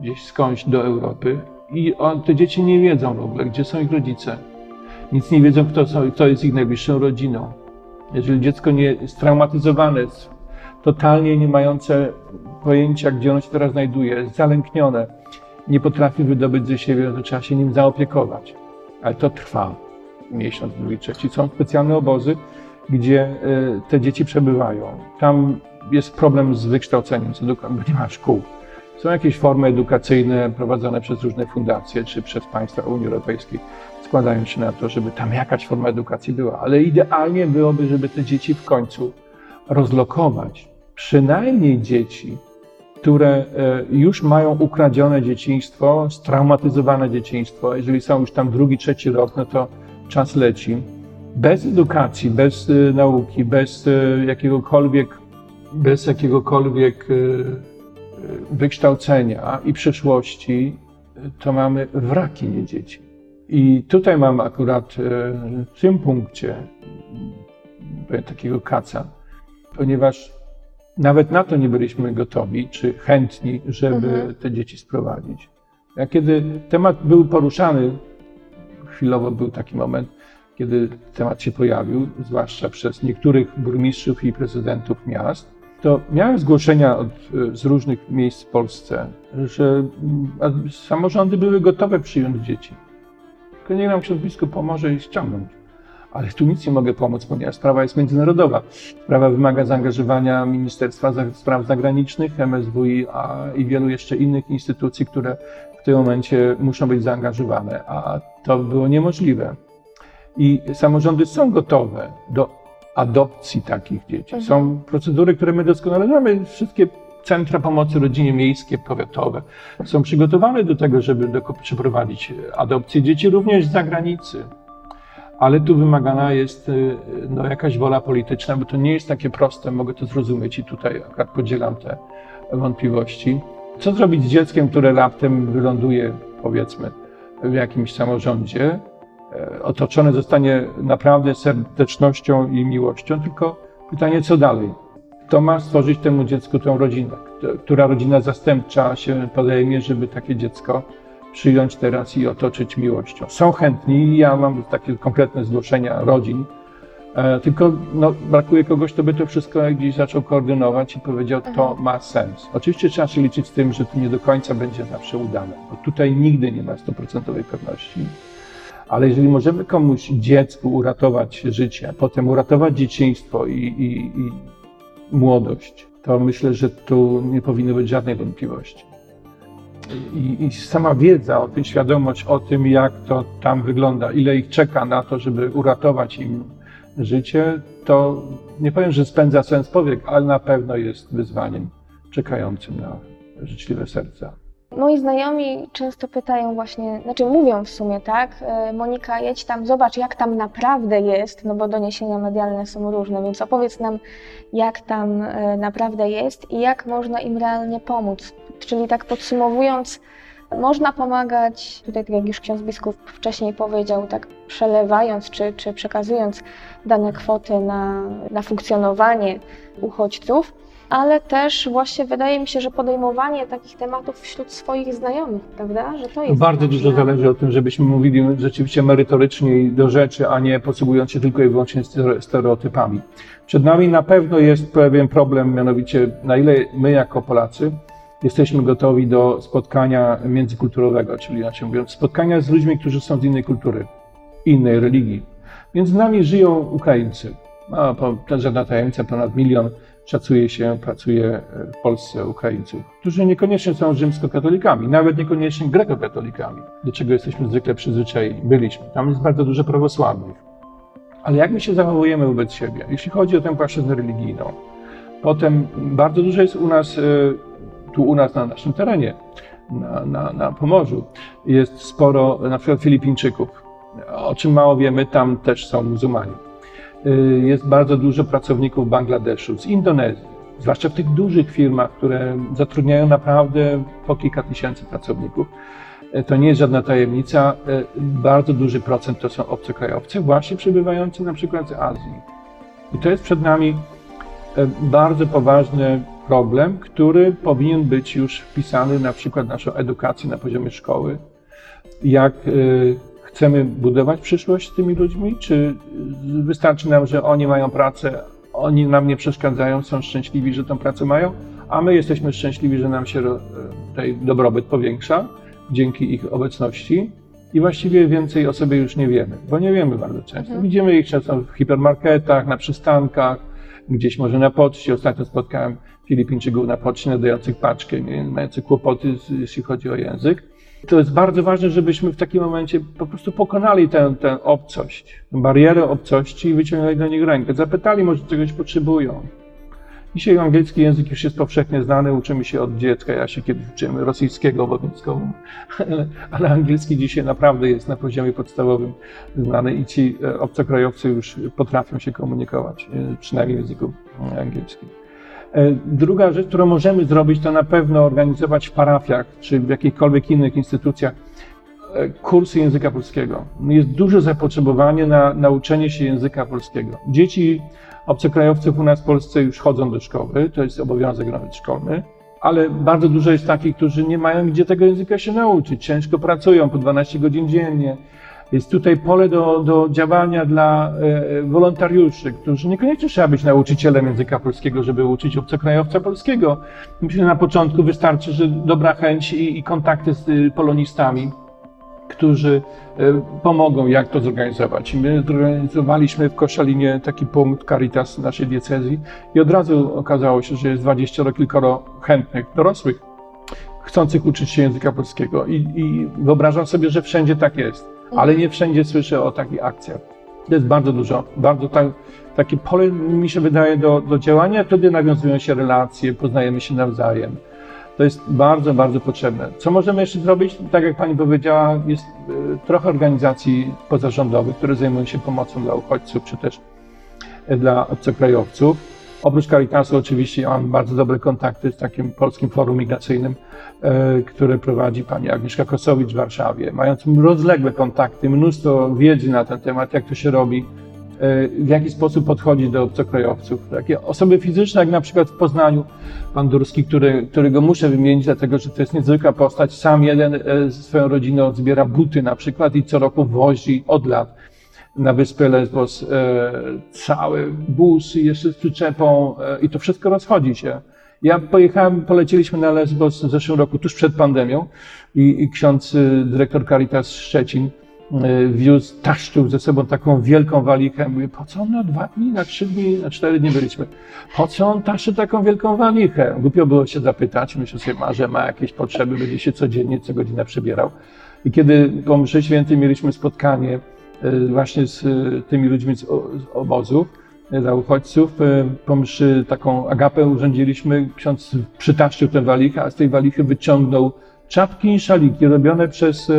gdzieś skądś do Europy i te dzieci nie wiedzą w ogóle, gdzie są ich rodzice. Nic nie wiedzą, kto, są, kto jest ich najbliższą rodziną. Jeżeli dziecko nie jest traumatyzowane, totalnie nie mające pojęcia, gdzie ono się teraz znajduje, jest zalęknione, nie potrafi wydobyć ze siebie, to trzeba się nim zaopiekować. Ale to trwa miesiąc, drugi, trzeci. Są specjalne obozy, gdzie e, te dzieci przebywają. Tam jest problem z wykształceniem, z edukacją, bo nie ma szkół. Są jakieś formy edukacyjne prowadzone przez różne fundacje czy przez państwa Unii Europejskiej. Składają się na to, żeby tam jakaś forma edukacji była, ale idealnie byłoby, żeby te dzieci w końcu rozlokować. Przynajmniej dzieci, które e, już mają ukradzione dzieciństwo, straumatyzowane dzieciństwo. Jeżeli są już tam drugi, trzeci rok, no to czas leci. Bez edukacji, bez e, nauki, bez e, jakiegokolwiek, bez jakiegokolwiek wykształcenia i przyszłości, to mamy wraki, nie dzieci. I tutaj mam akurat e, w tym punkcie takiego kaca, ponieważ nawet na to nie byliśmy gotowi czy chętni, żeby mhm. te dzieci sprowadzić. Ja kiedy temat był poruszany, chwilowo był taki moment, kiedy temat się pojawił, zwłaszcza przez niektórych burmistrzów i prezydentów miast, to miałem zgłoszenia od, e, z różnych miejsc w Polsce, że samorządy były gotowe przyjąć dzieci. Tylko nie nam biskup pomoże ich ściągnąć. Ale tu nic nie mogę pomóc, ponieważ sprawa jest międzynarodowa. Sprawa wymaga zaangażowania Ministerstwa Spraw Zagranicznych, MSWiA i wielu jeszcze innych instytucji, które w tym momencie muszą być zaangażowane, a to było niemożliwe. I samorządy są gotowe do adopcji takich dzieci. Mhm. Są procedury, które my doskonale znamy. Wszystkie centra pomocy rodzinie miejskie, powiatowe są przygotowane do tego, żeby do, przeprowadzić adopcję dzieci również z zagranicy. Ale tu wymagana jest y, no, jakaś wola polityczna, bo to nie jest takie proste, mogę to zrozumieć i tutaj akurat podzielam te wątpliwości. Co zrobić z dzieckiem, które raptem wyląduje, powiedzmy, w jakimś samorządzie, E, otoczone zostanie naprawdę serdecznością i miłością, tylko pytanie, co dalej? Kto ma stworzyć temu dziecku tę rodzinę? Która rodzina zastępcza się podejmie, żeby takie dziecko przyjąć teraz i otoczyć miłością? Są chętni, ja mam takie konkretne zgłoszenia rodzin, e, tylko no, brakuje kogoś, kto by to wszystko gdzieś zaczął koordynować i powiedział, to mhm. ma sens. Oczywiście trzeba się liczyć z tym, że to nie do końca będzie zawsze udane, bo tutaj nigdy nie ma stuprocentowej pewności. Ale jeżeli możemy komuś dziecku uratować życie, potem uratować dzieciństwo i, i, i młodość, to myślę, że tu nie powinno być żadnej wątpliwości. I, I, sama wiedza o tym, świadomość o tym, jak to tam wygląda, ile ich czeka na to, żeby uratować im życie, to nie powiem, że spędza sens powiek, ale na pewno jest wyzwaniem czekającym na życzliwe serca. Moi znajomi często pytają właśnie, znaczy mówią w sumie tak, e, Monika jedź tam, zobacz jak tam naprawdę jest, no bo doniesienia medialne są różne, więc opowiedz nam jak tam e, naprawdę jest i jak można im realnie pomóc. Czyli tak podsumowując, można pomagać, tutaj tak jak już ksiądz biskup wcześniej powiedział, tak przelewając czy, czy przekazując dane kwoty na, na funkcjonowanie uchodźców, ale też właśnie wydaje mi się, że podejmowanie takich tematów wśród swoich znajomych, prawda? Że to jest Bardzo ważne. dużo zależy o tym, żebyśmy mówili rzeczywiście merytorycznie i do rzeczy, a nie posługując się tylko i wyłącznie stereotypami. Przed nami na pewno jest pewien problem, mianowicie na ile my jako Polacy jesteśmy gotowi do spotkania międzykulturowego, czyli inaczej mówiąc, spotkania z ludźmi, którzy są z innej kultury, innej religii. Między nami żyją Ukraińcy. No, to żadna tajemnica, ponad milion szacuje się, pracuje w Polsce Ukraińców, którzy niekoniecznie są rzymskokatolikami, nawet niekoniecznie grekokatolikami, do czego jesteśmy zwykle przyzwyczajeni, byliśmy. Tam jest bardzo dużo prawosławnych. Ale jak my się zachowujemy wobec siebie, jeśli chodzi o tę płaszczyznę religijną? Potem bardzo dużo jest u nas, e, tu u nas na naszym terenie, na, na, na Pomorzu, jest sporo na przykład Filipińczyków. O czym mało wiemy, tam też są muzułmanie. E, jest bardzo dużo pracowników Bangladeszu, z Indonezji, zwłaszcza w tych dużych firmach, które zatrudniają naprawdę po kilka tysięcy pracowników. E, to nie jest żadna tajemnica. Bardzo duży procent to są obcokrajowcy, właśnie przybywający na przykład z Azji. I to jest przed nami bardzo poważny problem, który powinien być już wpisany na przykład naszą edukację na poziomie szkoły. Jak chcemy budować przyszłość z tymi ludźmi, czy wystarczy nam, że oni mają pracę, oni nam nie przeszkadzają, są szczęśliwi, że tę pracę mają, a my jesteśmy szczęśliwi, że nam się e, tutaj dobrobyt powiększa dzięki ich obecności. I właściwie więcej o sobie już nie wiemy, bo nie wiemy bardzo często. Mhm. Widzimy ich często w hipermarketach, na przystankach, gdzieś może na poczcie. Ostatnio spotkałem Filipińczyków na poczcie nadających paczkę, mających kłopoty, jeśli chodzi o język. To jest bardzo ważne, żebyśmy w takim momencie po prostu pokonali tę, tę obcość, tę barierę obcości i wyciągnęli do nich rękę. Zapytali, może czegoś potrzebują. Dzisiaj angielski język już jest powszechnie znany, uczymy się od dziecka. Ja się kiedyś uczyłem rosyjskiego obowiązkowo, ale, [LAUGHS] ale angielski dzisiaj naprawdę jest na poziomie podstawowym znany i ci e, obcokrajowcy już potrafią się komunikować, e, przynajmniej w języku angielskim. E, druga rzecz, którą możemy zrobić, to na pewno organizować w parafiach czy w jakichkolwiek innych instytucjach kursy języka polskiego. Jest duże zapotrzebowanie na nauczenie się języka polskiego. Dzieci Obcokrajowców u nas w Polsce już chodzą do szkoły, to jest obowiązek nawet szkolny, ale bardzo dużo jest takich, którzy nie mają gdzie tego języka się nauczyć, ciężko pracują po 12 godzin dziennie. Jest tutaj pole do, do działania dla e, wolontariuszy, którzy niekoniecznie trzeba być nauczycielem języka polskiego, żeby uczyć obcokrajowca polskiego. Myślę, że na początku wystarczy, że dobra chęć i, i kontakty z y, polonistami którzy e, pomogą, jak to zorganizować. My zorganizowaliśmy w Koszalinie taki punkt Caritas naszej diecezji i od razu okazało się, że jest dwadzieścia kilkoro chętnych dorosłych, chcących uczyć się języka polskiego. I, I, wyobrażam sobie, że wszędzie tak jest, ale nie wszędzie słyszę o takich akcjach. To jest bardzo dużo, bardzo tak, takie pole mi się wydaje do, do działania, wtedy nawiązują się relacje, poznajemy się nawzajem. To jest bardzo, bardzo potrzebne. Co możemy jeszcze zrobić? Tak jak Pani powiedziała, jest e, trochę organizacji pozarządowych, które zajmują się pomocą dla uchodźców, czy też e, dla obcokrajowców. Oprócz Caritasu oczywiście mam bardzo dobre kontakty z takim Polskim Forum Migracyjnym, e, które prowadzi pani Agnieszka Kosowicz w Warszawie, mając rozległe kontakty, mnóstwo wiedzy na ten temat, jak to się robi, w jaki sposób podchodzić do obcokrajowców. Takie osoby fizyczne, jak na przykład w Poznaniu, pan Durski, który, którego muszę wymienić, dlatego że to jest niezwykła postać. Sam jeden e, ze swoją rodziną zbiera buty na przykład i co roku wozi od lat na wyspę Lesbos e, cały bus jeszcze z przyczepą e, i to wszystko rozchodzi się. Ja pojechałem, polecieliśmy na Lesbos w zeszłym roku, tuż przed pandemią i, i ksiądz dyrektor Caritas Szczecin E, wiózł, taszczył ze sobą taką wielką walichę. Mówię, po co on na dwa dni, na trzy dni, na cztery dni byliśmy? Po co on taszczy taką wielką walichę? Głupio było się zapytać. Myślę sobie, ma, że ma jakieś potrzeby, będzie się codziennie, co godzinę przebierał. I kiedy po mszy świętej mieliśmy spotkanie e, właśnie z e, tymi ludźmi z obozów, dla uchodźców, po mszy taką agapę urządziliśmy, ksiądz przytaszczył tę walichę, a z tej walichy wyciągnął czapki i szaliki robione przez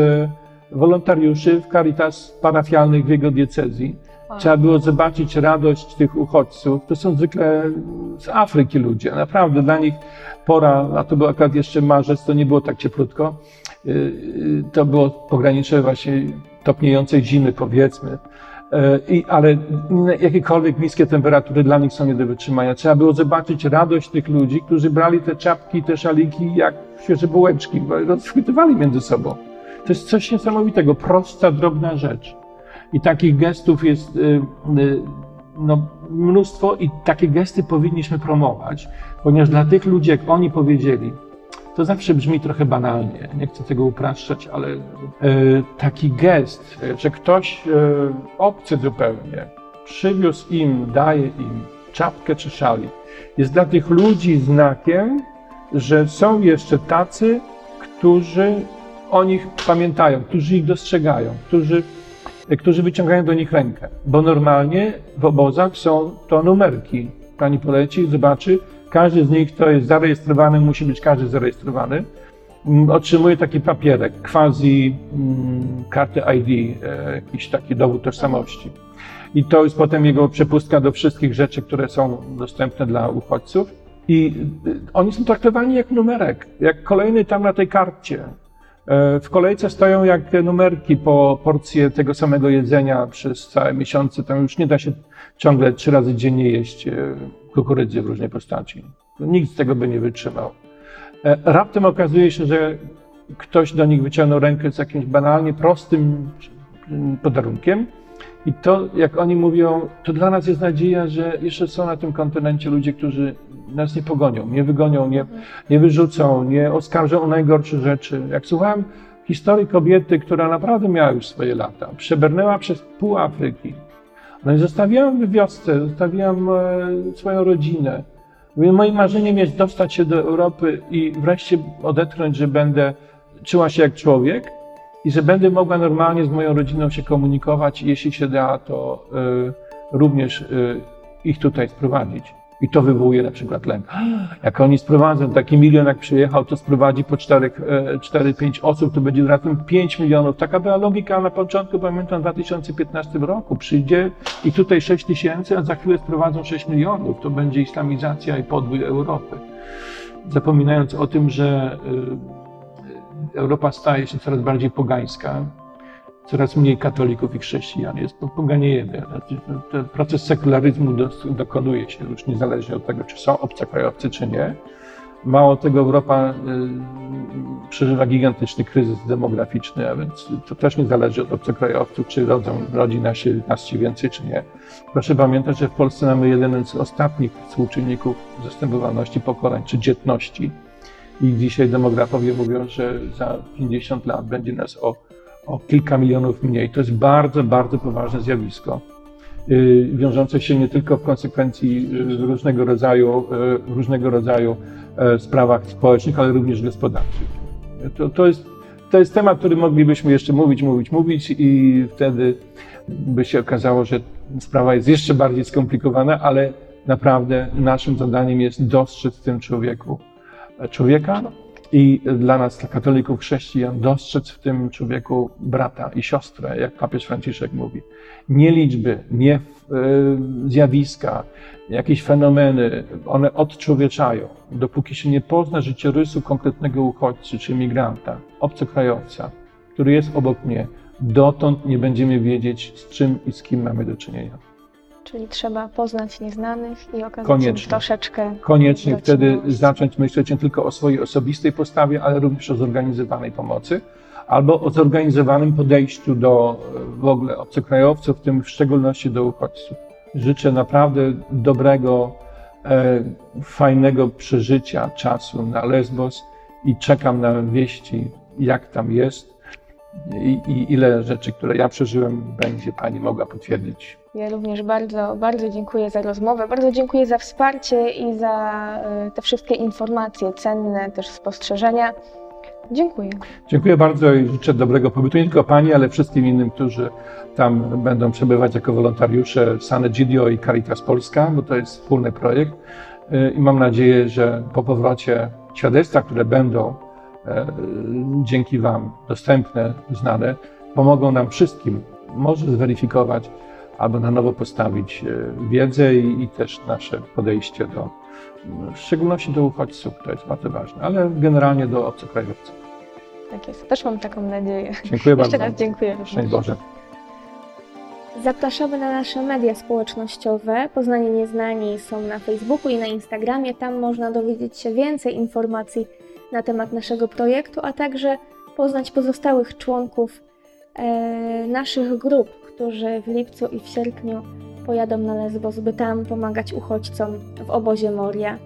wolontariuszy w Caritas parafialnych w jego diecezji. Trzeba było zobaczyć radość tych uchodźców. To są zwykle z Afryki ludzie. Naprawdę dla nich pora, a to był akurat jeszcze marzec, to nie było tak cieplutko. Y, y, to było pogranicze właśnie topniejącej zimy, powiedzmy. Y, I, ale jakiekolwiek niskie temperatury dla nich są nie do wytrzymania. Trzeba było zobaczyć radość tych ludzi, którzy brali te czapki, te szaliki jak świeże bułeczki, rozchwytywali między sobą. To jest coś niesamowitego, prosta, drobna rzecz. I takich gestów jest y, y, no, mnóstwo i takie gesty powinniśmy promować, ponieważ dla tych ludzi, jak oni powiedzieli, to zawsze brzmi trochę banalnie, nie chcę tego upraszczać, ale y, taki gest, że ktoś obcy zupełnie przywiózł im, daje im czapkę czy szalik. Jest dla tych ludzi znakiem, że są jeszcze tacy, którzy o nich pamiętają, którzy ich dostrzegają, którzy, którzy wyciągają do nich rękę. Bo normalnie w obozach są to numerki. Pani poleci, zobaczy, każdy z nich, kto jest zarejestrowany, musi być każdy zarejestrowany. Mm, Otrzymuje taki papierek, quasi mm, karty ID, e, jakiś taki dowód tożsamości. I to jest potem jego przepustka do wszystkich rzeczy, które są dostępne dla uchodźców. I y, oni są traktowani jak numerek, jak kolejny tam na tej karcie. E, W kolejce stoją jak numerki po porcję tego samego jedzenia przez całe miesiące. Tam już nie da się ciągle trzy razy dziennie jeść e, kukurydzy w różnej postaci. Nikt z tego by nie wytrzymał. E, Raptem okazuje się, że ktoś do nich wyciągnął rękę z jakimś banalnie prostym podarunkiem. I to, jak oni mówią, to dla nas jest nadzieja, że jeszcze są na tym kontynencie ludzie, którzy nas nie pogonią, nie wygonią, nie, nie wyrzucą, nie oskarżą o najgorsze rzeczy. Jak słuchałem historii kobiety, która naprawdę miała już swoje lata, przebrnęła przez pół Afryki. No i zostawiłam w wiosce, zostawiłam e, swoją rodzinę. Moim marzeniem jest dostać się do Europy i wreszcie odetchnąć, że będę czuła się jak człowiek i że będę mogła normalnie z moją rodziną się komunikować jeśli się da, to y, również y, ich tutaj sprowadzić. I to wywołuje na przykład lęk. Jak oni sprowadzą, taki milion jak przyjechał, to sprowadzi po 4-5 osób, to będzie razem 5 milionów. Taka była logika na początku, pamiętam, w 2015 roku. Przyjdzie i tutaj 6 tysięcy, a za chwilę sprowadzą 6 milionów. To będzie islamizacja i podbój Europy. Zapominając o tym, że y, Europa staje się coraz bardziej pogańska, coraz mniej katolików i chrześcijan jest, bo poganiejemy. Ten proces sekularyzmu dokonuje się już niezależnie od tego, czy są obcokrajowcy, czy nie. Mało tego, Europa y, przeżywa gigantyczny kryzys demograficzny, a więc to też nie zależy od obcokrajowców, czy rodzą, rodzi się, nas więcej, czy nie. Proszę pamiętać, że w Polsce mamy jeden z ostatnich współczynników zastępowalności pokoleń, czy dzietności. I dzisiaj demografowie mówią, że za 50 lat będzie nas o o kilka milionów mniej. To jest bardzo, bardzo poważne zjawisko, yy, wiążące się nie tylko w konsekwencji yy, różnego rodzaju, yy, różnego rodzaju e, sprawach społecznych, ale również gospodarczych. To, to, jest, to jest temat, który moglibyśmy jeszcze mówić, mówić, mówić i wtedy by się okazało, że sprawa jest jeszcze bardziej skomplikowana, ale naprawdę naszym zadaniem jest dostrzec w tym człowieku e, człowieka, i dla nas, dla katolików, chrześcijan, dostrzec w tym człowieku brata i siostrę, jak papież Franciszek mówi. Nie liczby, nie y, zjawiska, jakieś fenomeny, one odczłowieczają. Dopóki się nie pozna życiorysu konkretnego uchodźcy czy migranta, obcokrajowca, który jest obok mnie, dotąd nie będziemy wiedzieć, z czym i z kim mamy do czynienia. Czyli trzeba poznać nieznanych i okazać Koniecznie. troszeczkę. Koniecznie wtedy zacząć myśleć nie tylko o swojej osobistej postawie, ale również o zorganizowanej pomocy albo o zorganizowanym podejściu do e, w ogóle obcokrajowców, w tym w szczególności do uchodźców. Życzę naprawdę dobrego, e, fajnego przeżycia czasu na Lesbos i czekam na wieści, jak tam jest i, i ile rzeczy, które ja przeżyłem, będzie Pani mogła potwierdzić. Ja również bardzo, bardzo dziękuję za rozmowę, bardzo dziękuję za wsparcie i za y, te wszystkie informacje cenne, też spostrzeżenia. Dziękuję. Dziękuję bardzo i życzę dobrego pobytu nie tylko Pani, ale wszystkim innym, którzy tam będą przebywać jako wolontariusze Sanegidio i Caritas Polska, bo to jest wspólny projekt. Y, I mam nadzieję, że po powrocie świadectwa, które będą e, dzięki Wam dostępne, znane, pomogą nam wszystkim może zweryfikować albo na nowo postawić e, wiedzę i, i też nasze podejście do, w szczególności do uchodźców, to jest bardzo ważne, ale generalnie do obcokrajowców. Tak jest. Też mam taką nadzieję. Dziękuję Jeszcze bardzo. raz dziękuję. Szczęść Boże. Zapraszamy na nasze media społecznościowe. Poznanie Nieznani są na Facebooku i na Instagramie. Tam można dowiedzieć się więcej informacji na temat naszego projektu, a także poznać pozostałych członków e, naszych grup, którzy w lipcu i w sierpniu pojadą na Lesbos, by tam pomagać uchodźcom w obozie Moria.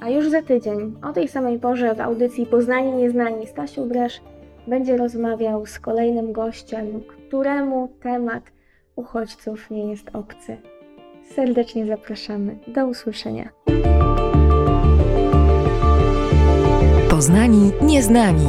A już za tydzień, o tej samej porze w audycji Poznanie Nieznani Stasiu Bresz będzie rozmawiał z kolejnym gościem, któremu temat uchodźców nie jest obcy. serdecznie zapraszamy. Do usłyszenia. Poznani Nieznani.